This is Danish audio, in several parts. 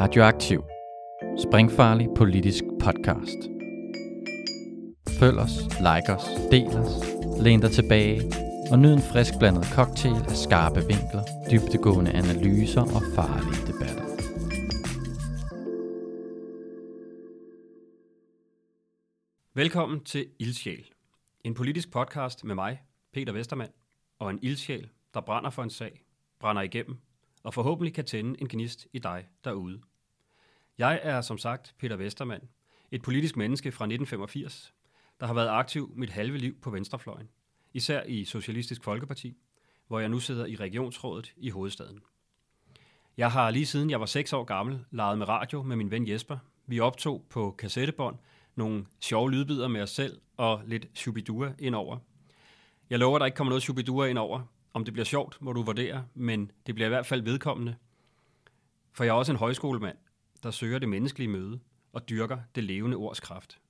Radioaktiv. Springfarlig politisk podcast. Følg os, like os, del os, læn dig tilbage og nyd en frisk blandet cocktail af skarpe vinkler, dybtegående analyser og farlige debatter. Velkommen til Ildsjæl. En politisk podcast med mig, Peter Vestermand, og en ildsjæl, der brænder for en sag, brænder igennem og forhåbentlig kan tænde en gnist i dig derude. Jeg er som sagt Peter Vestermand, et politisk menneske fra 1985, der har været aktiv mit halve liv på venstrefløjen, især i Socialistisk Folkeparti, hvor jeg nu sidder i regionsrådet i hovedstaden. Jeg har lige siden jeg var 6 år gammel leget med radio med min ven Jesper. Vi optog på kassettebånd nogle sjove lydbider med os selv og lidt shubidua indover. Jeg lover, at der ikke kommer noget shubidua indover. Om det bliver sjovt, må du vurdere, men det bliver i hvert fald vedkommende. For jeg er også en højskolemand, der søger det menneskelige møde og dyrker det levende ords kraft.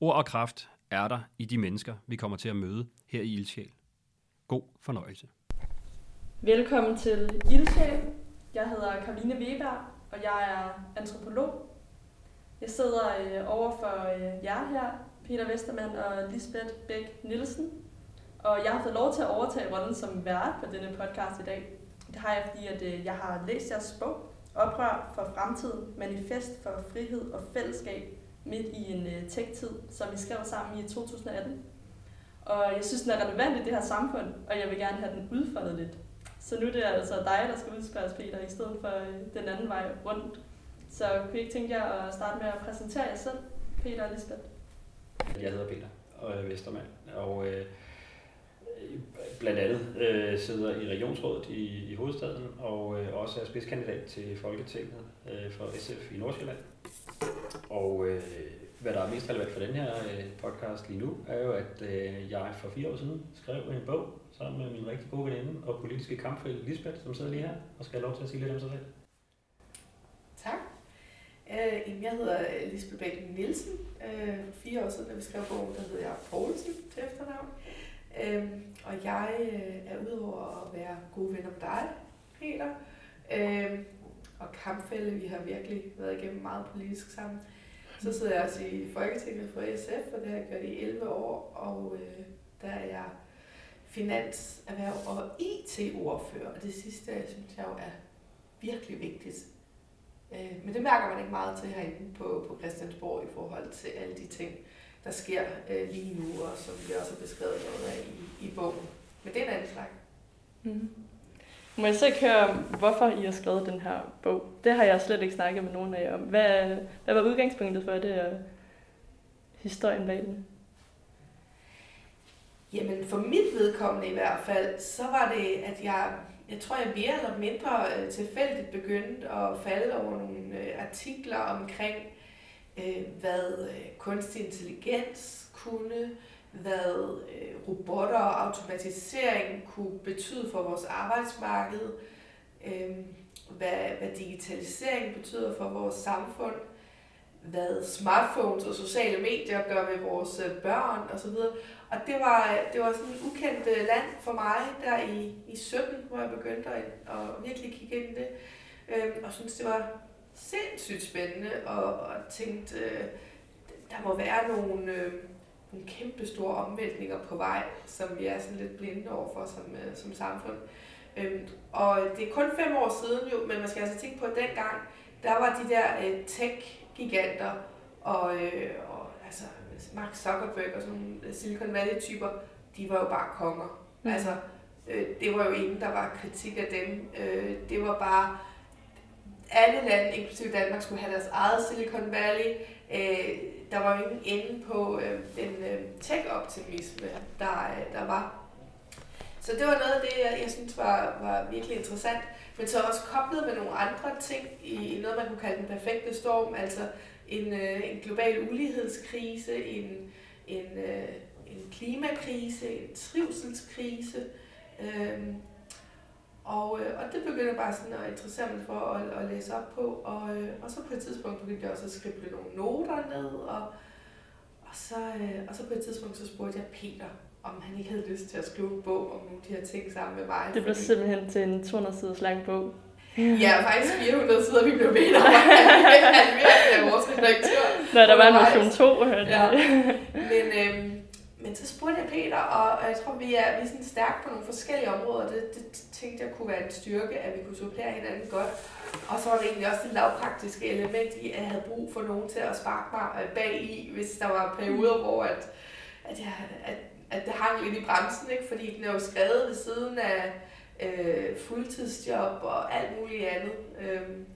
Ord og kraft er der i de mennesker, vi kommer til at møde her i Ildsjæl. God fornøjelse. Velkommen til Ildsjæl. Jeg hedder Karoline Weber, og jeg er antropolog. Jeg sidder øh, over for øh, jer her, Peter Vestermand og Lisbeth Bæk Nielsen. Og jeg har fået lov til at overtage rollen som vært på denne podcast i dag. Det har jeg, fordi at, øh, jeg har læst jeres bog, Oprør for fremtiden, manifest for frihed og fællesskab midt i en uh, tech-tid, som vi skrev sammen i 2018. Og jeg synes, den er relevant i det her samfund, og jeg vil gerne have den udfoldet lidt. Så nu er det altså dig, der skal udspørges, Peter, i stedet for øh, den anden vej rundt. Så kunne I ikke tænke jer at starte med at præsentere jer selv, Peter og Lisbeth? Jeg hedder Peter og er Vestermand, og øh, blandt andet øh, sidder i regionsrådet i, i hovedstaden, og øh, også er spidskandidat til Folketinget øh, for SF i Nordsjælland. Og øh, hvad der er mest relevant for den her øh, podcast lige nu, er jo, at øh, jeg for fire år siden skrev en bog sammen med min rigtig gode veninde og politiske kampfælde Lisbeth, som sidder lige her, og skal have lov til at sige lidt om sig selv. Tak. Øh, jeg hedder Lisbeth Bæk Nielsen. Øh, for fire år siden, da vi skrev bogen, der hedder jeg Poulsen til efternavn. Øhm, og jeg øh, er udover at være gode venner med dig, Peter, øhm, og kampfælde, vi har virkelig været igennem meget politisk sammen. Så sidder jeg også i Folketinget for SF, og det har jeg gjort i 11 år, og øh, der er jeg finans, erhverv og IT-ordfører, og det sidste, synes jeg jo er virkelig vigtigt. Øh, men det mærker man ikke meget til herinde på, på Christiansborg i forhold til alle de ting, der sker øh, lige nu, og som vi også har beskrevet noget af i, i bogen. Men det er en anden snak. Mm. Må jeg så ikke høre, hvorfor I har skrevet den her bog? Det har jeg slet ikke snakket med nogen af jer om. Hvad, hvad var udgangspunktet for det, og historien bag den? Jamen, for mit vedkommende i hvert fald, så var det, at jeg, jeg tror, jeg mere eller mindre øh, tilfældigt begyndte at falde over nogle øh, artikler omkring øh, hvad øh, kunstig intelligens kunne, hvad øh, robotter og automatisering kunne betyde for vores arbejdsmarked, øh, hvad, hvad digitalisering betyder for vores samfund, hvad smartphones og sociale medier gør ved vores øh, børn osv. Og det var, det var sådan et ukendt øh, land for mig der i, i 17, hvor jeg begyndte at, at virkelig kigge ind i det. Øh, og synes det var sindssygt spændende, og, og tænkte, øh, der må være nogle, øh, nogle kæmpe store omvæltninger på vej, som vi er sådan lidt blinde overfor som, øh, som samfund. Øh, og det er kun fem år siden jo, men man skal altså tænke på, at dengang, der var de der øh, tech-giganter, og, øh, og altså Mark Zuckerberg og sådan nogle Silicon Valley-typer, de var jo bare konger. Mm. Altså, øh, det var jo ingen, der var kritik af dem. Øh, det var bare alle lande, inklusive Danmark, skulle have deres eget Silicon Valley. Øh, der var jo ingen ende på øh, den øh, tech-optimisme, der, øh, der var. Så det var noget af det, jeg, jeg synes var, var virkelig interessant. Men så også koblet med nogle andre ting i noget, man kunne kalde den perfekte storm, altså en, øh, en global ulighedskrise, en, en, øh, en klimakrise, en trivselskrise. Øh, og, øh, og det begyndte jeg bare sådan at interessere mig for at, at læse op på. Og, øh, og så på et tidspunkt begyndte jeg også at skrive nogle noter ned. Og, og, så, øh, og så på et tidspunkt så spurgte jeg Peter, om han ikke havde lyst til at skrive en bog om nogle af de her ting sammen med mig. Det blev simpelthen til en 200 siders lang bog. Ja, faktisk 400 sider, vi blev bedt om at halvere vores redaktør. Nå, der var en version 2, hørte Ja. Men, øhm, men så spurgte jeg Peter, og jeg tror, vi er, vi er sådan stærke på nogle forskellige områder. Det, det tænkte jeg kunne være en styrke, at vi kunne supplere hinanden godt. Og så var det egentlig også det lavpraktiske element i, at jeg havde brug for nogen til at sparke mig øh, bag i, hvis der var perioder, hvor at, at, jeg, at, at det hang lidt i bremsen, ikke? fordi den er jo skrevet ved siden af øh, fuldtidsjob og alt muligt andet. Øhm,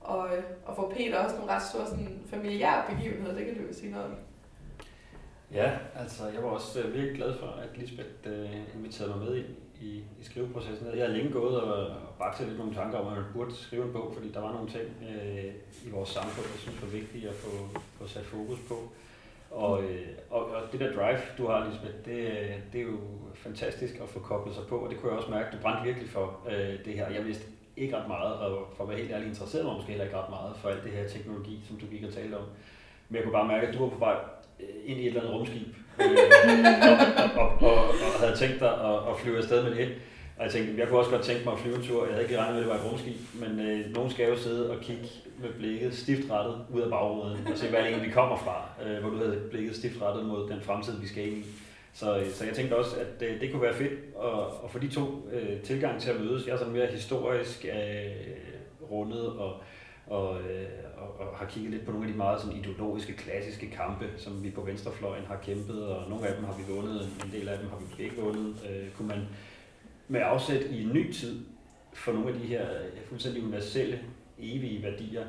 og, og for Peter også nogle ret store sådan, familiære begivenheder, det kan du jo sige noget om. Ja, altså jeg var også øh, virkelig glad for, at Lisbeth øh, inviterede mig med ind i, i skriveprocessen. Jeg har længe gået og, og bakset lidt nogle tanker om, at man burde skrive en bog, fordi der var nogle ting øh, i vores samfund, jeg synes var vigtige at få, få sat fokus på. Og, øh, og, og det der drive, du har, Lisbeth, det, øh, det er jo fantastisk at få koblet sig på, og det kunne jeg også mærke, du brændte virkelig for øh, det her. Jeg vidste ikke ret meget, og for at være helt ærlig interesseret mig måske heller ikke ret meget for alt det her teknologi, som du gik og talte om. Men jeg kunne bare mærke, at du var på vej øh, ind i et eller andet rumskib, øh, og, og, og, og, og havde tænkt dig at, at flyve afsted med det. Og jeg tænkte, jeg kunne også godt tænke mig at flyve en tur. Jeg havde ikke regnet med, at det var et rumskib, men øh, nogen skal jo sidde og kigge med blikket stift rettet ud af bagruden og se, hvad det egentlig vi kommer fra, øh, hvor du havde blikket stift rettet mod den fremtid, vi skal ind i. Så, øh, så jeg tænkte også, at det, det kunne være fedt at, at få de to øh, tilgang til at mødes. Jeg er sådan mere historisk øh, rundet og, og, øh, og, og har kigget lidt på nogle af de meget sådan ideologiske, klassiske kampe, som vi på venstrefløjen har kæmpet, og nogle af dem har vi vundet, en del af dem har vi ikke vundet. Øh, kunne man med afsæt i en ny tid få nogle af de her fuldstændig universelle, evige værdier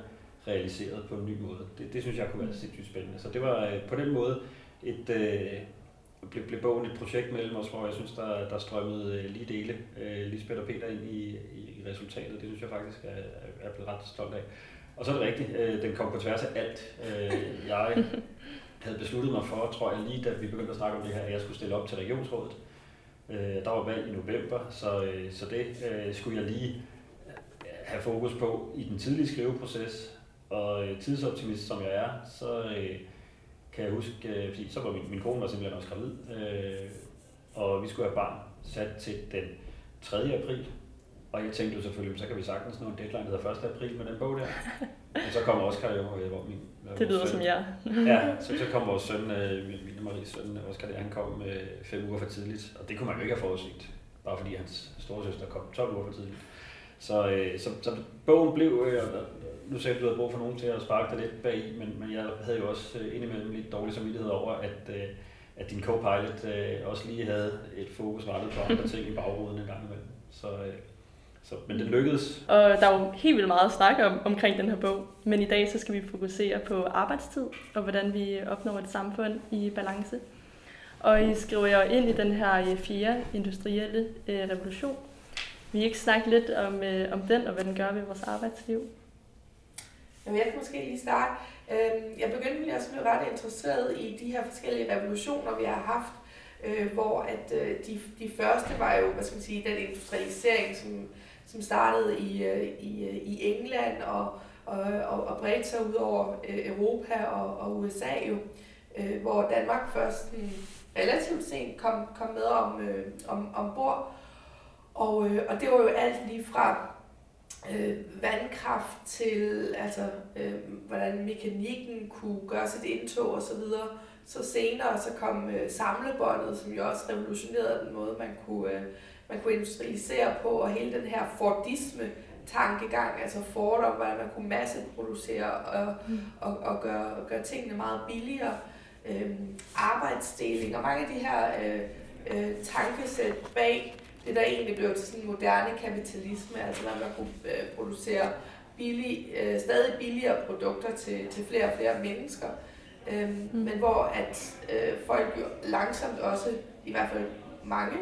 realiseret på en ny måde. Det, det synes jeg kunne være sindssygt spændende. Så det var øh, på den måde et, øh, blev, blev bogen et projekt mellem os, hvor jeg synes, der, der strømmede øh, lige dele øh, Lisbeth og Peter ind i, i, i resultatet. Det synes jeg faktisk er, er blevet ret stolt af. Og så er det rigtigt, øh, den kom på tværs af alt. Øh, jeg havde besluttet mig for, tror jeg lige da vi begyndte at snakke om det her, at jeg skulle stille op til regionsrådet. Øh, der var valg i november, så, øh, så det øh, skulle jeg lige øh, have fokus på i den tidlige skriveproces. Og øh, tidsoptimist som jeg er, så øh, kan jeg huske, øh, fordi så var min, min kone var simpelthen også gravid, øh, og vi skulle have barn sat til den 3. april. Og jeg tænkte jo selvfølgelig, så kan vi sagtens nå en deadline, der hedder 1. april med den bog der. Og så kommer Oscar jo, øh, hvor min Det lyder søn- som jeg. Ja, så, så kom vores søn, øh, min Mille Maries søn, Oscar, der, han kom øh, fem uger for tidligt. Og det kunne man jo ikke have forudsigt, bare fordi hans storesøster kom 12 uger for tidligt. Så, øh, så, så bogen blev, øh, og nu sagde du, at du havde brug for nogen til at sparke dig lidt bag i, men, men jeg havde jo også øh, indimellem lidt dårlig samvittighed over, at, øh, at din co-pilot øh, også lige havde et fokus rettet på andre ting i bagruden en gang imellem. Så, øh, så, men det lykkedes. Og der er jo helt vildt meget at snakke om omkring den her bog. Men i dag så skal vi fokusere på arbejdstid og hvordan vi opnår et samfund i balance. Og I skriver jo ind i den her øh, fjerde industrielle øh, revolution. Vi ikke snakke lidt om, øh, om den og hvad den gør ved vores arbejdsliv. Jamen, jeg kan måske lige starte. Øhm, Jeg begyndte egentlig også at blive ret interesseret i de her forskellige revolutioner, vi har haft, hvor at de, de første var jo, hvad skal man sige, den industrialisering, som, som startede i, øh, i, øh, i England og, og, og, og bredte sig ud over øh, Europa og, og USA jo, hvor Danmark først relativt sent kom, kom med om, øh, om, ombord. Og, øh, og det var jo alt lige fra øh, vandkraft til, altså, øh, hvordan mekanikken kunne gøre sit indtog osv. Så, så senere så kom øh, samlebåndet, som jo også revolutionerede den måde, man kunne, øh, man kunne industrialisere på, og hele den her Fordisme tankegang, altså Ford om, hvordan man kunne masseproducere og, Mm. og, og gøre, gøre tingene meget billigere. Øhm, arbejdsdeling og mange af de her øh, øh, tankesæt bag det, der egentlig blev til sådan moderne kapitalisme, altså når man kunne øh, producere billig, øh, stadig billigere produkter til, til flere og flere mennesker. Øhm, mm. Men hvor at øh, folk jo langsomt også, i hvert fald mange,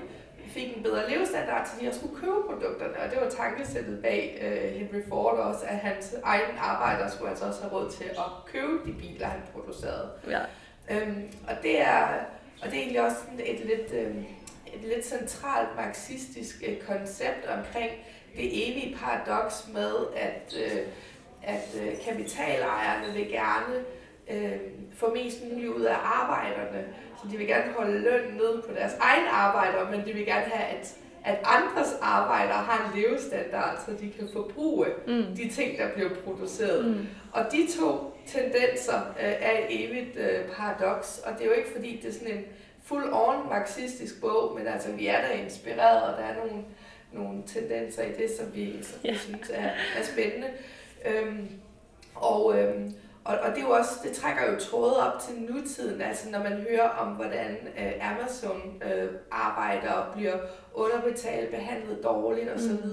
fik en bedre levestandard til de at skulle købe produkterne. Og det var tankesættet bag øh, Henry Ford også, at hans egen arbejder skulle altså også have råd til at købe de biler, han producerede. Ja. Øhm, og, det er, og det er egentlig også sådan et lidt, øhm, et lidt centralt marxistisk øh, koncept omkring det evige paradoks med, at, øh, at øh, kapitalejerne vil gerne øh, få mest muligt ud af arbejderne. Så de vil gerne holde lønnen nede på deres egne arbejdere, men de vil gerne have, at, at andres arbejdere har en levestandard, så de kan forbruge mm. de ting, der bliver produceret. Mm. Og de to tendenser øh, er et evigt øh, paradoks, og det er jo ikke fordi, det er sådan en full-on marxistisk bog, men altså vi er der inspireret, og der er nogle, nogle tendenser i det, som vi, som ja. vi synes er, er spændende. Øhm, og, øhm, og, og det er jo også, det trækker jo trådet op til nutiden, altså når man hører om, hvordan øh, Amazon øh, arbejder og bliver underbetalt, behandlet dårligt osv. Mm.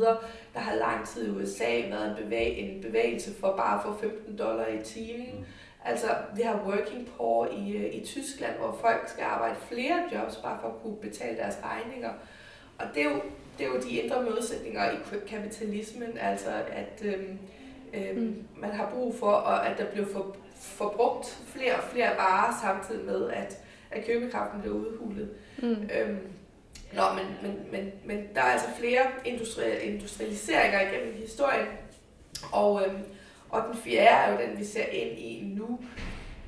Der har lang tid i USA været en, bevæg, en bevægelse for bare at få 15 dollar i timen. Mm. Altså, vi har working poor i, øh, i Tyskland, hvor folk skal arbejde flere jobs bare for at kunne betale deres regninger. Og det er jo, det er jo de indre modsætninger i kapitalismen, altså at... Øh, øh, mm. man har brug for, og at der bliver for, forbrugt flere og flere varer, samtidig med, at, at købekraften bliver udhulet. Mm. Øhm, nå, men, men, men, men der er altså flere industri- industrialiseringer igennem historien, og, øhm, og den fjerde er jo den, vi ser ind i nu,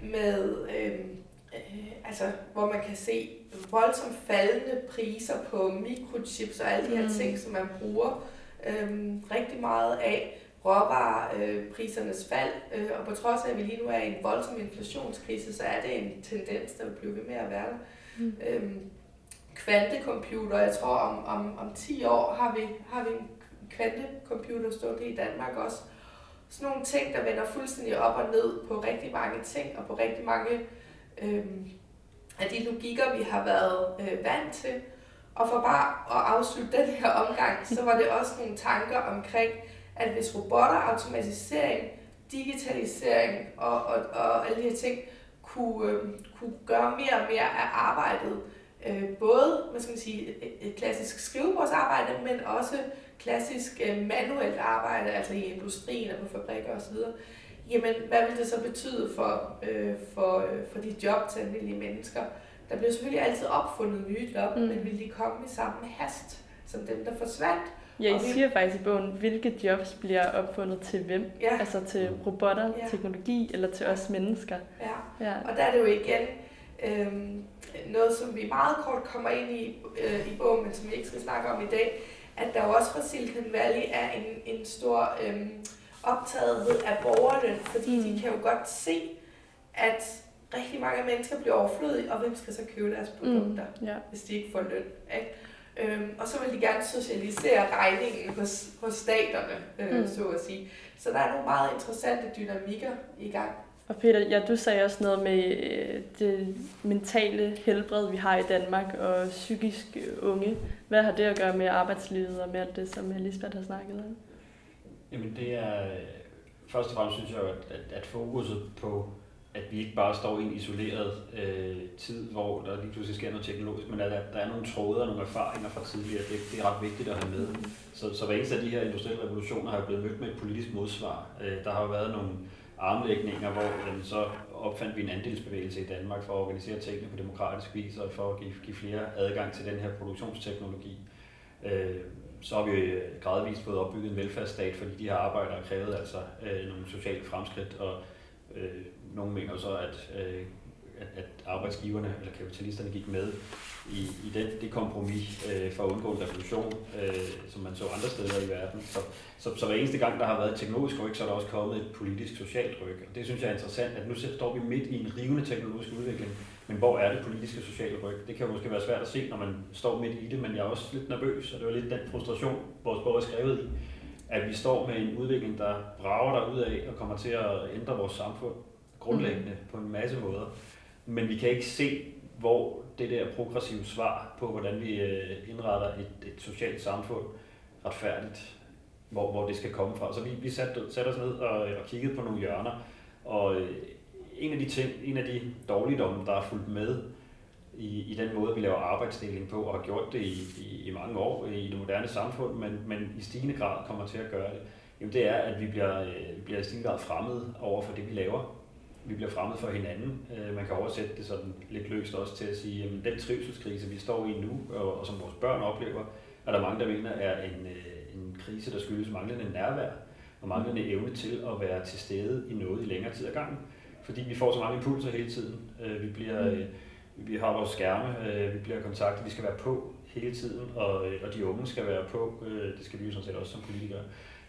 med, øhm, øh, altså, hvor man kan se voldsomt faldende priser på mikrochips og alle de her mm. ting, som man bruger øhm, rigtig meget af råvareprisernes fald, øh, og på trods af, at vi lige nu er i en voldsom inflationskrise, så er det en tendens, der vil blive ved med at være der. Mm. Øhm, kvantecomputer, jeg tror om, om, om 10 år har vi, har vi en kvantecomputer stående i Danmark også. Sådan nogle ting, der vender fuldstændig op og ned på rigtig mange ting, og på rigtig mange øhm, af de logikker, vi har været øh, vant til. Og for bare at afslutte den her omgang, så var det også nogle tanker omkring, at hvis robotter, automatisering, digitalisering og, og, og alle de her ting kunne, øh, kunne gøre mere og mere af arbejdet, øh, både hvad skal man sige, et, et klassisk skrivebordsarbejde, men også klassisk øh, manuelt arbejde, altså i industrien og på fabrikker osv., jamen hvad vil det så betyde for, øh, for, øh, for de job til almindelige mennesker? Der bliver selvfølgelig altid opfundet nye job, mm. men vil de komme i samme hast som dem, der forsvandt? Ja, I siger faktisk i bogen, hvilke jobs bliver opfundet til hvem? Ja. Altså til robotter, ja. teknologi eller til os mennesker? Ja, ja. og der er det jo igen øhm, noget, som vi meget kort kommer ind i øh, i bogen, men som vi ikke skal snakke om i dag, at der jo også fra Silicon Valley er en, en stor øhm, optagethed af borgerne, fordi mm. de kan jo godt se, at rigtig mange mennesker bliver overflødige, og hvem skal så købe deres produkter, mm. ja. hvis de ikke får løn. Ikke? Øhm, og så vil de gerne socialisere regningen hos, hos staterne, øh, mm. så at sige. Så der er nogle meget interessante dynamikker i gang. Og Peter, ja, du sagde også noget med øh, det mentale helbred, vi har i Danmark, og psykisk unge. Hvad har det at gøre med arbejdslivet og med alt det, som Lisbeth har snakket om? Jamen det er, først og fremmest synes jeg, at, at, at fokuset på at vi ikke bare står i en isoleret øh, tid, hvor der lige pludselig sker noget teknologisk, men at der, der er nogle tråde og nogle erfaringer fra tidligere. Det, det er ret vigtigt at have med. Så, så hver eneste af de her industrielle revolutioner har blevet mødt med et politisk modsvar. Øh, der har jo været nogle armlægninger, hvor øh, så opfandt vi en andelsbevægelse i Danmark for at organisere tingene på demokratisk vis og for at give, give flere adgang til den her produktionsteknologi. Øh, så har vi gradvist fået opbygget en velfærdsstat, fordi de her arbejdere krævede altså øh, nogle sociale fremskridt og øh, nogle mener så, at, øh, at, at arbejdsgiverne eller kapitalisterne gik med i, i den, det kompromis øh, for at undgå en revolution, øh, som man så andre steder i verden. Så, så, så hver eneste gang, der har været et teknologisk ryg, så er der også kommet et politisk socialt ryg. Og det synes jeg er interessant, at nu står vi midt i en rivende teknologisk udvikling, men hvor er det politiske og sociale ryg? Det kan jo måske være svært at se, når man står midt i det, men jeg er også lidt nervøs, og det var lidt den frustration, vores bog er skrevet i, at vi står med en udvikling, der brager der ud af og kommer til at ændre vores samfund grundlæggende mm. på en masse måder. Men vi kan ikke se, hvor det der progressive svar på, hvordan vi øh, indretter et, et socialt samfund retfærdigt, hvor, hvor det skal komme fra. Så vi, vi satte, satte os ned og, og kiggede på nogle hjørner, og øh, en af de ting, en af de dårligdomme, der er fulgt med i, i den måde, vi laver arbejdsdeling på, og har gjort det i, i, i mange år i det moderne samfund, men, men i stigende grad kommer til at gøre det, jamen det er, at vi bliver, øh, bliver i stigende grad fremmed over for det, vi laver vi bliver fremmed for hinanden. Øh, man kan oversætte det sådan lidt løst også til at sige, at den trivselskrise, vi står i nu, og, og som vores børn oplever, er der mange, der mener er en, øh, en krise, der skyldes manglende nærvær og manglende evne til at være til stede i noget i længere tid ad gangen. Fordi vi får så mange impulser hele tiden. Øh, vi bliver... Mm. Vi har vores skærme, vi bliver kontaktet, vi skal være på hele tiden, og, øh, og de unge skal være på, øh, det skal vi jo sådan set også som politikere,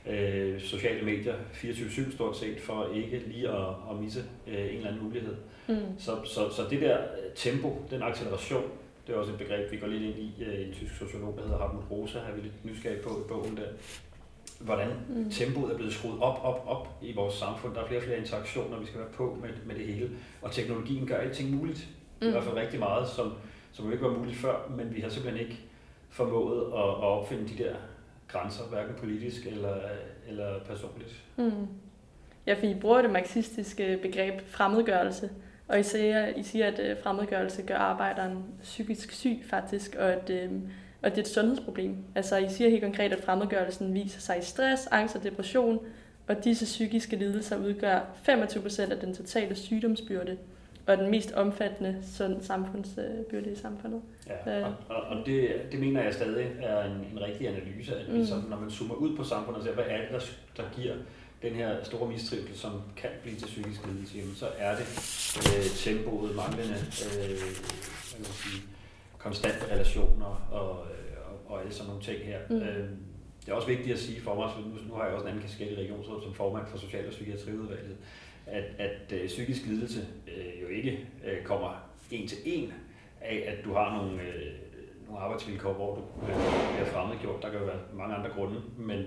øh, sociale medier 24-7 stort set, for ikke lige at, at misse øh, en eller anden mulighed. Mm. Så, så, så det der tempo, den acceleration, det er også et begreb, vi går lidt ind i, øh, en tysk sociolog, der hedder Hartmut Rosa, har vi lidt nysgerrig på i bogen der, hvordan mm. tempoet er blevet skruet op, op, op i vores samfund. Der er flere og flere interaktioner, vi skal være på med, med det hele. Og teknologien gør alting muligt. Mm. I hvert fald rigtig meget, som, som jo ikke var muligt før, men vi har simpelthen ikke formået at, at opfinde de der grænser, hverken politisk eller, eller personligt. Mm. Ja, for I bruger det marxistiske begreb fremmedgørelse, og I siger, I siger at øh, fremmedgørelse gør arbejderen psykisk syg faktisk, og at, øh, og det er et sundhedsproblem. Altså I siger helt konkret, at fremmedgørelsen viser sig i stress, angst og depression, og disse psykiske lidelser udgør 25% af den totale sygdomsbyrde og den mest omfattende sådan, samfundsbyrde i samfundet. Ja, og, og, og det, det mener jeg stadig er en, en rigtig analyse, at mm. sådan, når man zoomer ud på samfundet og ser, hvad er det, der, der giver den her store mistrivsel, som kan blive til psykisk lidelse, jamen, så er det øh, tempoet, manglende øh, man sige, konstante relationer og, øh, og, og alle sådan nogle ting her. Mm. Øh, det er også vigtigt at sige for mig, for nu, nu har jeg også en anden kasket i regionsrådet som formand for Social- og Psykiatriudvalget, at, at øh, psykisk lidelse øh, jo ikke øh, kommer en til en af, at du har nogle, øh, nogle arbejdsvilkår, hvor du øh, bliver fremmedgjort. Der kan jo være mange andre grunde, men,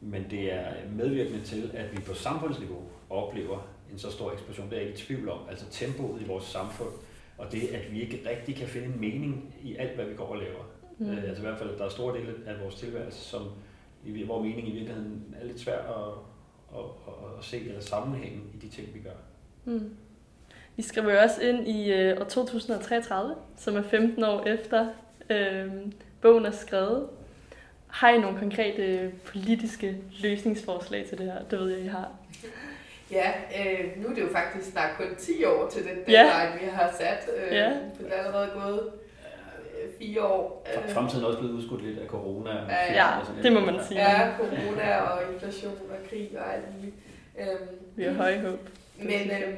men det er medvirkende til, at vi på samfundsniveau oplever en så stor eksplosion. Det er jeg ikke i tvivl om. Altså tempoet i vores samfund, og det, at vi ikke rigtig kan finde en mening i alt, hvad vi går og laver. Mm. Øh, altså i hvert fald, at der er store dele af vores tilværelse, som, hvor mening i virkeligheden er lidt svær at, at, at, at se eller sammenhænge i de ting, vi gør. Mm. Vi skriver jo også ind i øh, år 2033, som er 15 år efter øh, bogen er skrevet. Har I nogle konkrete politiske løsningsforslag til det her? Det ved jeg, I har. Ja, øh, nu er det jo faktisk snart kun 10 år til den deadline, ja. vi har sat. Øh, ja. Det er allerede gået fire år. Øh. Fremtiden er også blevet udskudt lidt af corona. Og ja, ja det må man sige. Ja, corona og inflation og krig og alt muligt. Øh, vi har høje håb. Men, øh,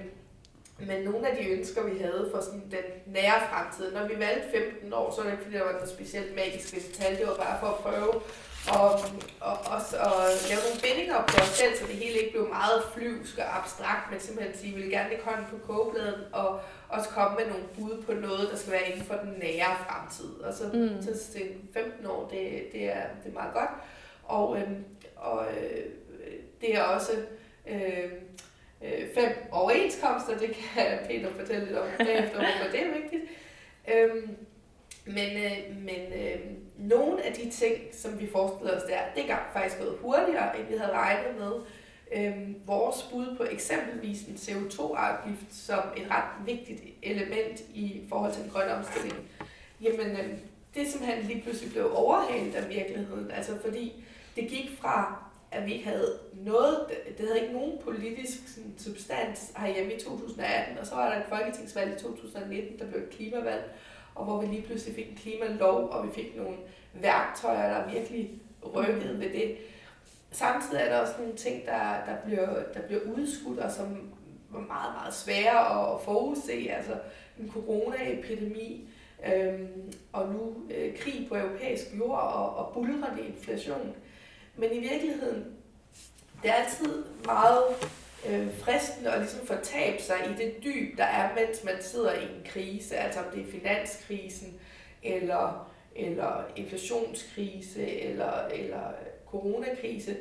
men nogle af de ønsker, vi havde for sådan den nære fremtid, når vi valgte 15 år, så var det ikke fordi, der var noget specielt magisk tal. Det var bare for at prøve og, og, og, og lave nogle bindinger på os selv, så det hele ikke blev meget flyvsk og abstrakt, men simpelthen sige, at vi vil gerne lægge hånden på kogebladen og også komme med nogle bud på noget, der skal være inden for den nære fremtid. Og så, mm. så til 15 år, det, det, er, det er meget godt. Og, øhm, og øh, det er også øh, øh, fem overenskomster, det kan Peter fortælle lidt om bagefter, hvorfor det er vigtigt. Øhm, men øh, men øh, nogle af de ting, som vi forestillede os der, det er faktisk gået hurtigere, end vi havde regnet med. Øhm, vores bud på eksempelvis en CO2-afgift som et ret vigtigt element i forhold til den grønne omstilling, jamen øhm, det er simpelthen lige pludselig blev overhalet af virkeligheden. Altså fordi det gik fra, at vi ikke havde noget, det havde ikke nogen politisk sådan, substans herhjemme i 2018, og så var der et folketingsvalg i 2019, der blev et klimavalg, og hvor vi lige pludselig fik en klimalov, og vi fik nogle værktøjer, der virkelig rykkede ved det. Samtidig er der også nogle ting, der, der, bliver, der bliver udskudt, og som var meget, meget svære at, forudse. Altså en coronaepidemi, øhm, og nu øh, krig på europæisk jord og, og bulrende inflation. Men i virkeligheden, det er altid meget øh, fristende at ligesom fortabe sig i det dyb, der er, mens man sidder i en krise, altså om det er finanskrisen, eller, eller inflationskrise, eller, eller coronakrise.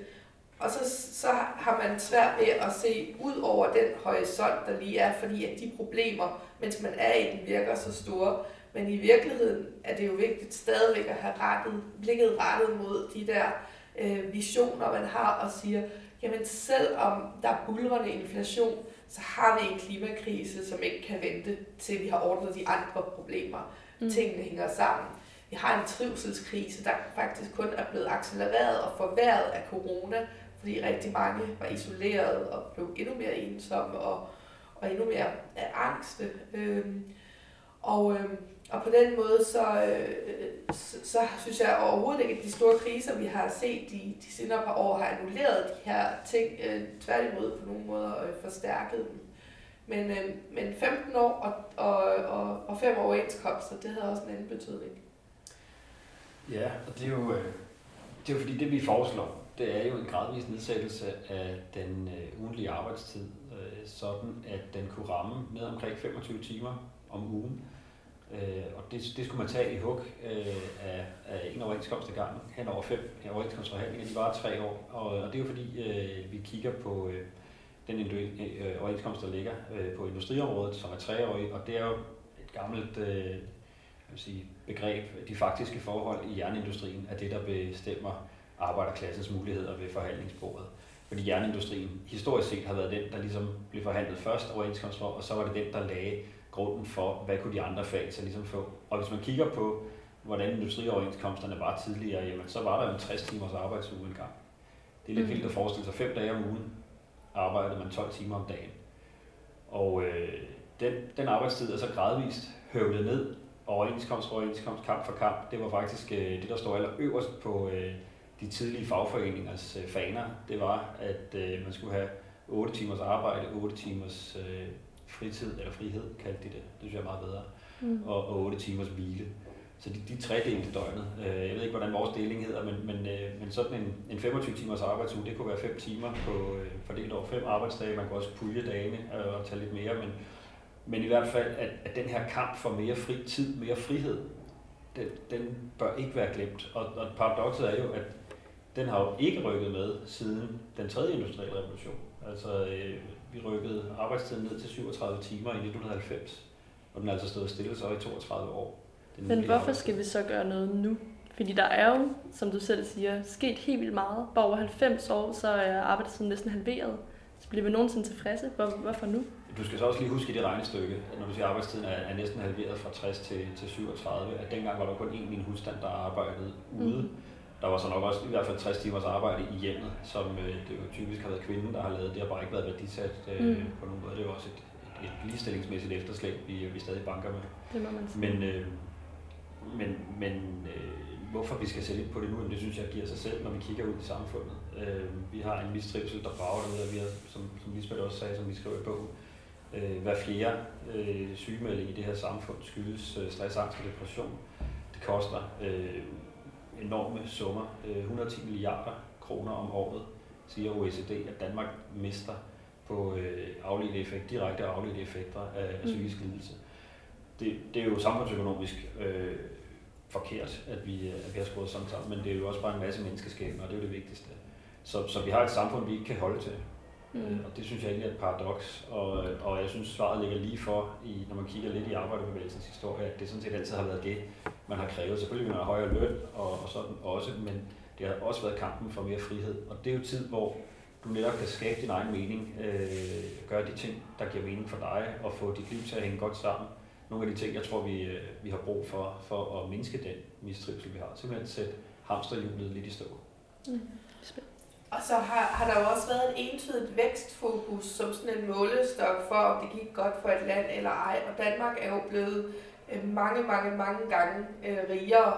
Og så, så har man svært ved at se ud over den horisont, der lige er, fordi at de problemer, mens man er i den, virker så store. Men i virkeligheden er det jo vigtigt stadigvæk at have rettet, blikket rettet mod de der øh, visioner, man har, og siger, jamen selvom der er bulrende inflation, så har vi en klimakrise, som ikke kan vente til vi har ordnet de andre problemer. Mm. Tingene hænger sammen. Vi har en trivselskrise, der faktisk kun er blevet accelereret og forværret af corona, fordi rigtig mange var isoleret og blev endnu mere ensomme og, og endnu mere af angste. Øhm, og, øhm, og på den måde, så, øh, så, så synes jeg overhovedet ikke, at de store kriser, vi har set de, de senere par år, har annulleret de her ting. Øh, tværtimod på nogle måder øh, forstærket dem. Men, øh, men 15 år og, og, og, og fem overenskomster, det havde også en anden betydning. Ja, og det er jo, øh, det er jo fordi det vi foreslår, det er jo en gradvis nedsættelse af den øh, ugentlige arbejdstid, øh, sådan at den kunne ramme ned omkring 25 timer om ugen. Øh, og det, det skulle man tage i hug øh, af, af en overenskomst ad gangen hen over fem overenskomstforhandlinger. De var tre år, og, og det er jo fordi, øh, vi kigger på øh, den øh, overenskomst, der ligger øh, på industriområdet, som er treårig, og det er jo et gammelt øh, vil sige, begreb. De faktiske forhold i jernindustrien er det, der bestemmer arbejderklassens muligheder ved forhandlingsbordet. Fordi jernindustrien historisk set har været den, der ligesom blev forhandlet først overenskomst for, og så var det den, der lagde grunden for, hvad kunne de andre fag så ligesom få. Og hvis man kigger på, hvordan industrioverenskomsterne var tidligere, jamen, så var der en 60 timers arbejdsuge engang. Det er lidt mm. vildt at forestille sig, fem dage om ugen arbejdede man 12 timer om dagen. Og øh, den, den arbejdstid er så gradvist høvlet ned, overenskomst, overenskomst, kamp for kamp. Det var faktisk øh, det, der står allerøverst på øh, de tidlige fagforeningers øh, faner. Det var, at øh, man skulle have 8 timers arbejde, 8 timers øh, fritid, eller frihed kaldte de det. Det synes jeg er meget bedre. Mm. Og, og 8 timers hvile. Så de, de tre delte døgnet. Øh, jeg ved ikke, hvordan vores deling hedder, men, men, øh, men sådan en, en 25 timers arbejdsuge, det kunne være 5 timer på, øh, fordelt over fem arbejdsdage. Man kunne også pulje dagene og tage lidt mere, men, men i hvert fald, at, at den her kamp for mere fri tid, mere frihed, den, den bør ikke være glemt. Og, og paradokset er jo, at den har jo ikke rykket med siden den tredje industrielle revolution. Altså, øh, vi rykkede arbejdstiden ned til 37 timer i 1990, og den er altså stået stille så i 32 år. Men hvorfor skal vi så gøre noget nu? Fordi der er jo, som du selv siger, sket helt vildt meget. På over 90 år, så er arbejdstiden næsten halveret. Så bliver vi nogensinde tilfredse. Hvor, hvorfor nu? Du skal så også lige huske i det regnestykke, at når du siger, at arbejdstiden er, er næsten halveret fra 60 til, til 37, at dengang var der kun én i en husstand, der arbejdede ude. Mm. Der var så nok også i hvert fald 60 timers arbejde i hjemmet, som øh, det jo typisk har været kvinden, der har lavet. Det har bare ikke været værdisat øh, mm. på nogen måde. Det er jo også et, et, et ligestillingsmæssigt efterslæb, vi, vi stadig banker med. Det må man sige. Men, øh, men, men øh, hvorfor vi skal sætte ind på det nu, det synes jeg giver sig selv, når vi kigger ud i samfundet. Øh, vi har en mistrivsel, der brager ud, og vi har, som, som Lisbeth også sagde, som vi skriver i bogen, øh, hver fjerde øh, sygemelding i det her samfund skyldes øh, stress, angst og depression. Det koster øh, enorme summer, øh, 110 milliarder kroner om året, siger OECD, at Danmark mister på øh, afledte effekt, direkte afledte effekter af, af mm. psykisk lidelse. Det, det er jo samfundsøkonomisk øh, forkert, at vi, at vi har skruet sådan sammen, men det er jo også bare en masse menneskeskæbner, og det er jo det vigtigste. Så, så vi har et samfund, vi ikke kan holde til. Mm. Øh, og det synes jeg egentlig er et paradoks, og, og jeg synes svaret ligger lige for, i, når man kigger lidt i arbejderbevægelsens historie, at det sådan set altid har været det, man har krævet. Selvfølgelig vil man have højere løn og, og sådan også, men det har også været kampen for mere frihed. Og det er jo tid, hvor du netop kan skabe din egen mening, øh, gøre de ting, der giver mening for dig, og få dit liv til at hænge godt sammen. Nogle af de ting, jeg tror, vi, øh, vi har brug for, for at mindske den mistrivsel, vi har. Simpelthen sætte hamsterhjulet lidt i stå. Mm. Og så har, har der jo også været et entydigt vækstfokus som sådan en målestok for, om det gik godt for et land eller ej. Og Danmark er jo blevet Øh, mange, mange, mange gange øh, rigere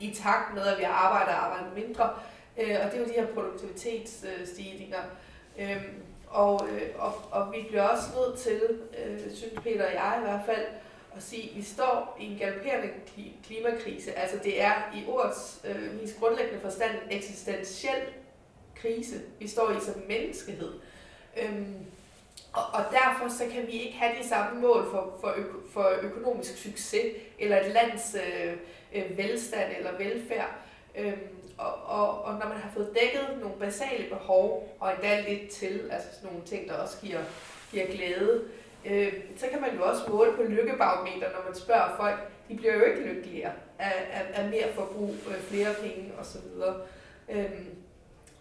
i takt med, at vi arbejder og arbejder mindre. Øh, og det er jo de her produktivitetsstigninger. Øh, og, øh, og, og vi bliver også nødt til, øh, synes Peter og jeg i hvert fald, at sige, at vi står i en galopperende klimakrise. Altså det er i ordets øh, mest grundlæggende forstand eksistentiel krise, vi står i som menneskehed. Øhm, og, og derfor så kan vi ikke have de samme mål for, for, øko, for økonomisk succes, eller et lands øh, øh, velstand eller velfærd. Øhm, og, og, og når man har fået dækket nogle basale behov, og endda lidt til, altså sådan nogle ting, der også giver, giver glæde, øh, så kan man jo også måle på lykkebarometer, når man spørger folk. De bliver jo ikke lykkeligere af, af, af mere forbrug, øh, flere penge osv. Øhm,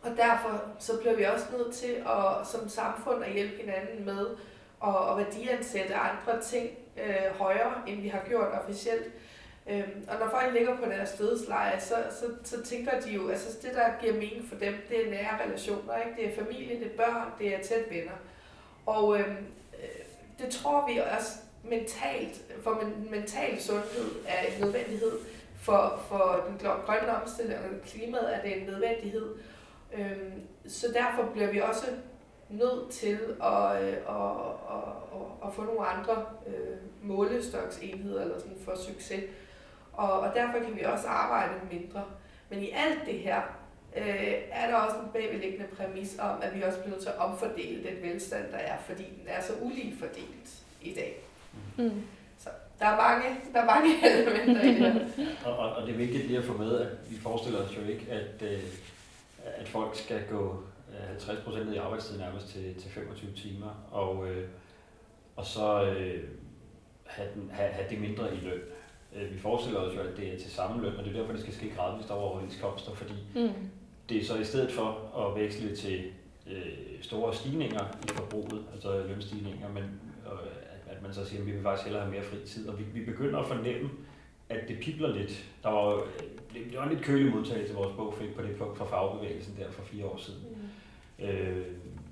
og derfor så bliver vi også nødt til at, som samfund at hjælpe hinanden med at, at værdiansætte andre ting øh, højere, end vi har gjort officielt. Øhm, og når folk ligger på deres dødsleje, så, så, så tænker de jo, altså det der giver mening for dem, det er nære relationer, ikke? det er familie, det er børn, det er tæt venner. Og øhm, øh, det tror vi også mentalt, for men, mental sundhed er en nødvendighed, for, for den grønne omstilling og klimaet er det en nødvendighed. Øhm, så derfor bliver vi også nødt til at, øh, at, at, at, at få nogle andre øh, målestoksenheder eller sådan for succes. og, og derfor kan vi også arbejde mindre. Men i alt det her, øh, er der også en bagvedliggende præmis om, at vi også bliver nødt til at omfordele den velstand, der er, fordi den er så ulige fordelt i dag. Mm. Så der er mange, der er mange elementer i det her. og, og, og det er vigtigt lige at få med, at vi forestiller os jo ikke, at, øh, at folk skal gå 50 procent ned i arbejdstid nærmest til, til 25 timer, og, øh, og så øh, have, den, have, have det mindre i løn. Øh, vi forestiller os jo, at det er til samme løn, og det er derfor, det skal ske gradvist over overenskomster, fordi mm. det er så i stedet for at veksle til øh, store stigninger i forbruget, altså lønstigninger, men øh, at, at man så siger, at vi vil faktisk hellere have mere fri tid, og vi, vi begynder at fornemme, at det pipler lidt. Der var, det, det var en lidt kølig modtagelse, vores bog fik på det punkt fra fagbevægelsen der for fire år siden. Mm. Øh,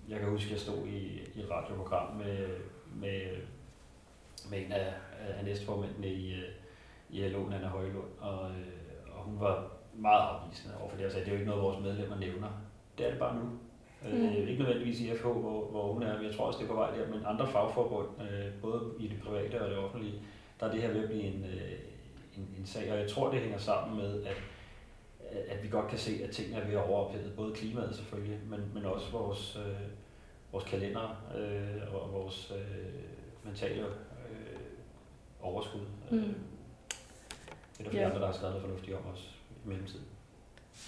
jeg kan huske, at jeg stod i, i et radioprogram med, med, med en af, af næstformændene i, øh, i LO, Anna Højlund, og, øh, og hun var meget afvisende over for det, og sagde, det er jo ikke noget, vores medlemmer nævner. Det er det bare nu. Mm. Øh, ikke nødvendigvis i FH, hvor, hvor hun er, men jeg tror også, det er på vej der, men andre fagforbund, øh, både i det private og det offentlige, der er det her ved at blive en, øh, en, en sag, og jeg tror, det hænger sammen med, at, at vi godt kan se, at tingene er ved at overophedet, både klimaet selvfølgelig, men, men også vores, øh, vores kalender øh, og vores øh, mentale øh, overskud. Mm. Øh, det er der flere ja. andre, der har skrevet noget fornuftigt om os i mellemtiden.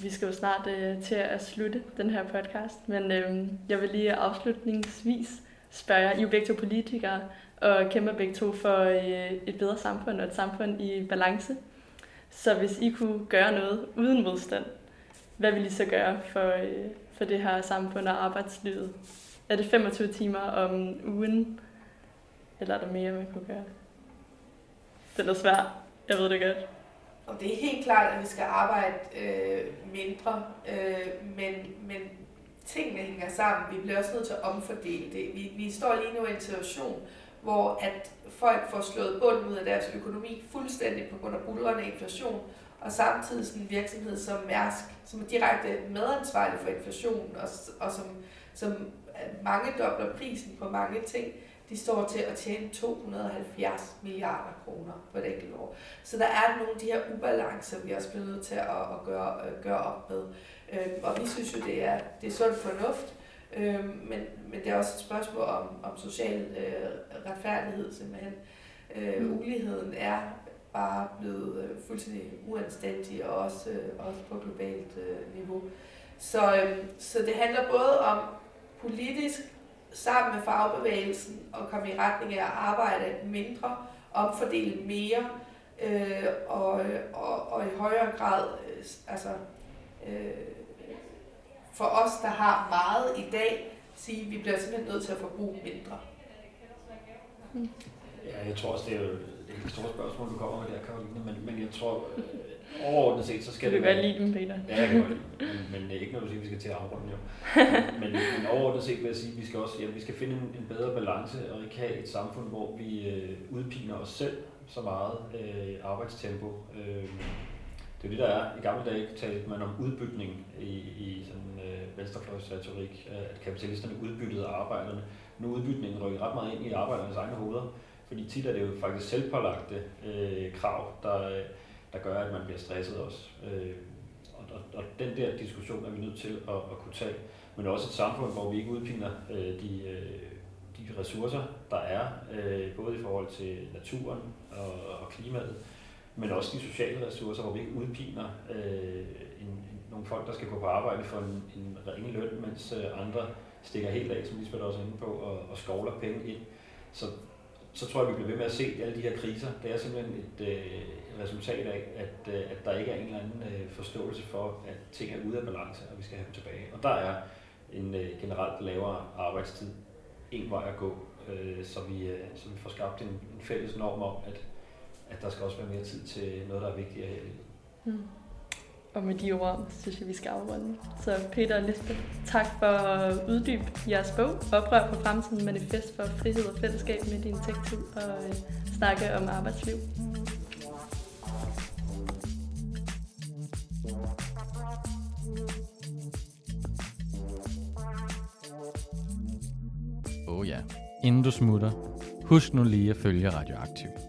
Vi skal jo snart øh, til at slutte den her podcast, men øh, jeg vil lige afslutningsvis spørge jer, I er jo begge politikere, og kæmper begge to for øh, et bedre samfund og et samfund i balance. Så hvis I kunne gøre noget uden modstand, hvad vil I så gøre for, øh, for det her samfund og arbejdslivet? Er det 25 timer om ugen, eller er der mere, man kunne gøre? Det er svært, jeg ved det godt. Og det er helt klart, at vi skal arbejde øh, mindre, øh, men, men tingene hænger sammen. Vi bliver også nødt til at omfordele det. Vi, vi står lige nu i en situation, hvor at folk får slået bunden ud af deres økonomi fuldstændig på grund af bulrende inflation, og samtidig sådan en virksomhed som Mærsk, som er direkte medansvarlig for inflationen, og, og som, som øh, mange dobler prisen på mange ting, de står til at tjene 270 milliarder kroner på et enkelt år. Så der er nogle af de her ubalancer, vi også bliver nødt til at, at gøre, at gøre op med. Øhm, og vi synes jo, det er, det er sund fornuft, øhm, men, men det er også et spørgsmål om, om social øh, retfærdighed simpelthen. Øh, mm. Uligheden er bare blevet øh, fuldstændig uanstændig, og også, øh, også på globalt øh, niveau. Så, øh, så det handler både om politisk sammen med fagbevægelsen og komme i retning af at arbejde mindre, omfordele mere øh, og, og, og i højere grad øh, altså, øh, for os, der har meget i dag, sige, at vi bliver simpelthen nødt til at forbruge mindre. Ja, jeg tror også, det er jo et stort spørgsmål, du kommer med der, Karoline, men, men jeg tror, overordnet set, så skal det være... Du kan godt lide dem, Peter. Ja, jeg kan godt lide men, men ikke når du siger, at vi skal til at afrunde, jo. Men, men overordnet set vil jeg sige, at vi skal også ja, vi skal finde en, en bedre balance, og ikke have et samfund, hvor vi øh, udpiner os selv så meget øh, arbejdstempo. Øh, det er det, der er. I gamle dage talte man om udbytning i, i sådan øh, venstrefløjsretorik, øh, at kapitalisterne udbyttede arbejderne. Nu er udbytningen rykket ret meget ind i arbejdernes egne hoveder, fordi tit er det jo faktisk selvpålagte øh, krav, der, øh, der gør, at man bliver stresset også. Øh, og, og, og den der diskussion er vi nødt til at, at kunne tage. Men også et samfund, hvor vi ikke udpiner øh, de, øh, de ressourcer, der er, øh, både i forhold til naturen og, og klimaet, men også de sociale ressourcer, hvor vi ikke udpiner øh, en, en, nogle folk, der skal gå på arbejde for en, en ringe løn, mens øh, andre stikker helt af, som Lisbeth også er inde på, og, og skovler penge ind. Så så tror jeg, vi bliver ved med at se alle de her kriser. Det er simpelthen et, øh, et resultat af, at, øh, at der ikke er en eller anden øh, forståelse for, at ting er ude af balance, og vi skal have dem tilbage. Og der er en øh, generelt lavere arbejdstid en vej at gå, øh, så, vi, øh, så vi får skabt en, en fælles norm om, at, at der skal også være mere tid til noget, der er vigtigere her i livet. Mm. Og med de ord, synes jeg, vi skal afrunde. Så Peter og Lisbeth, tak for at uddybe jeres bog, Oprør på fremtiden, manifest for frihed og fællesskab med din tech-tid og øh, snakke om arbejdsliv. Oh ja, inden du smutter, husk nu lige at følge Radioaktiv.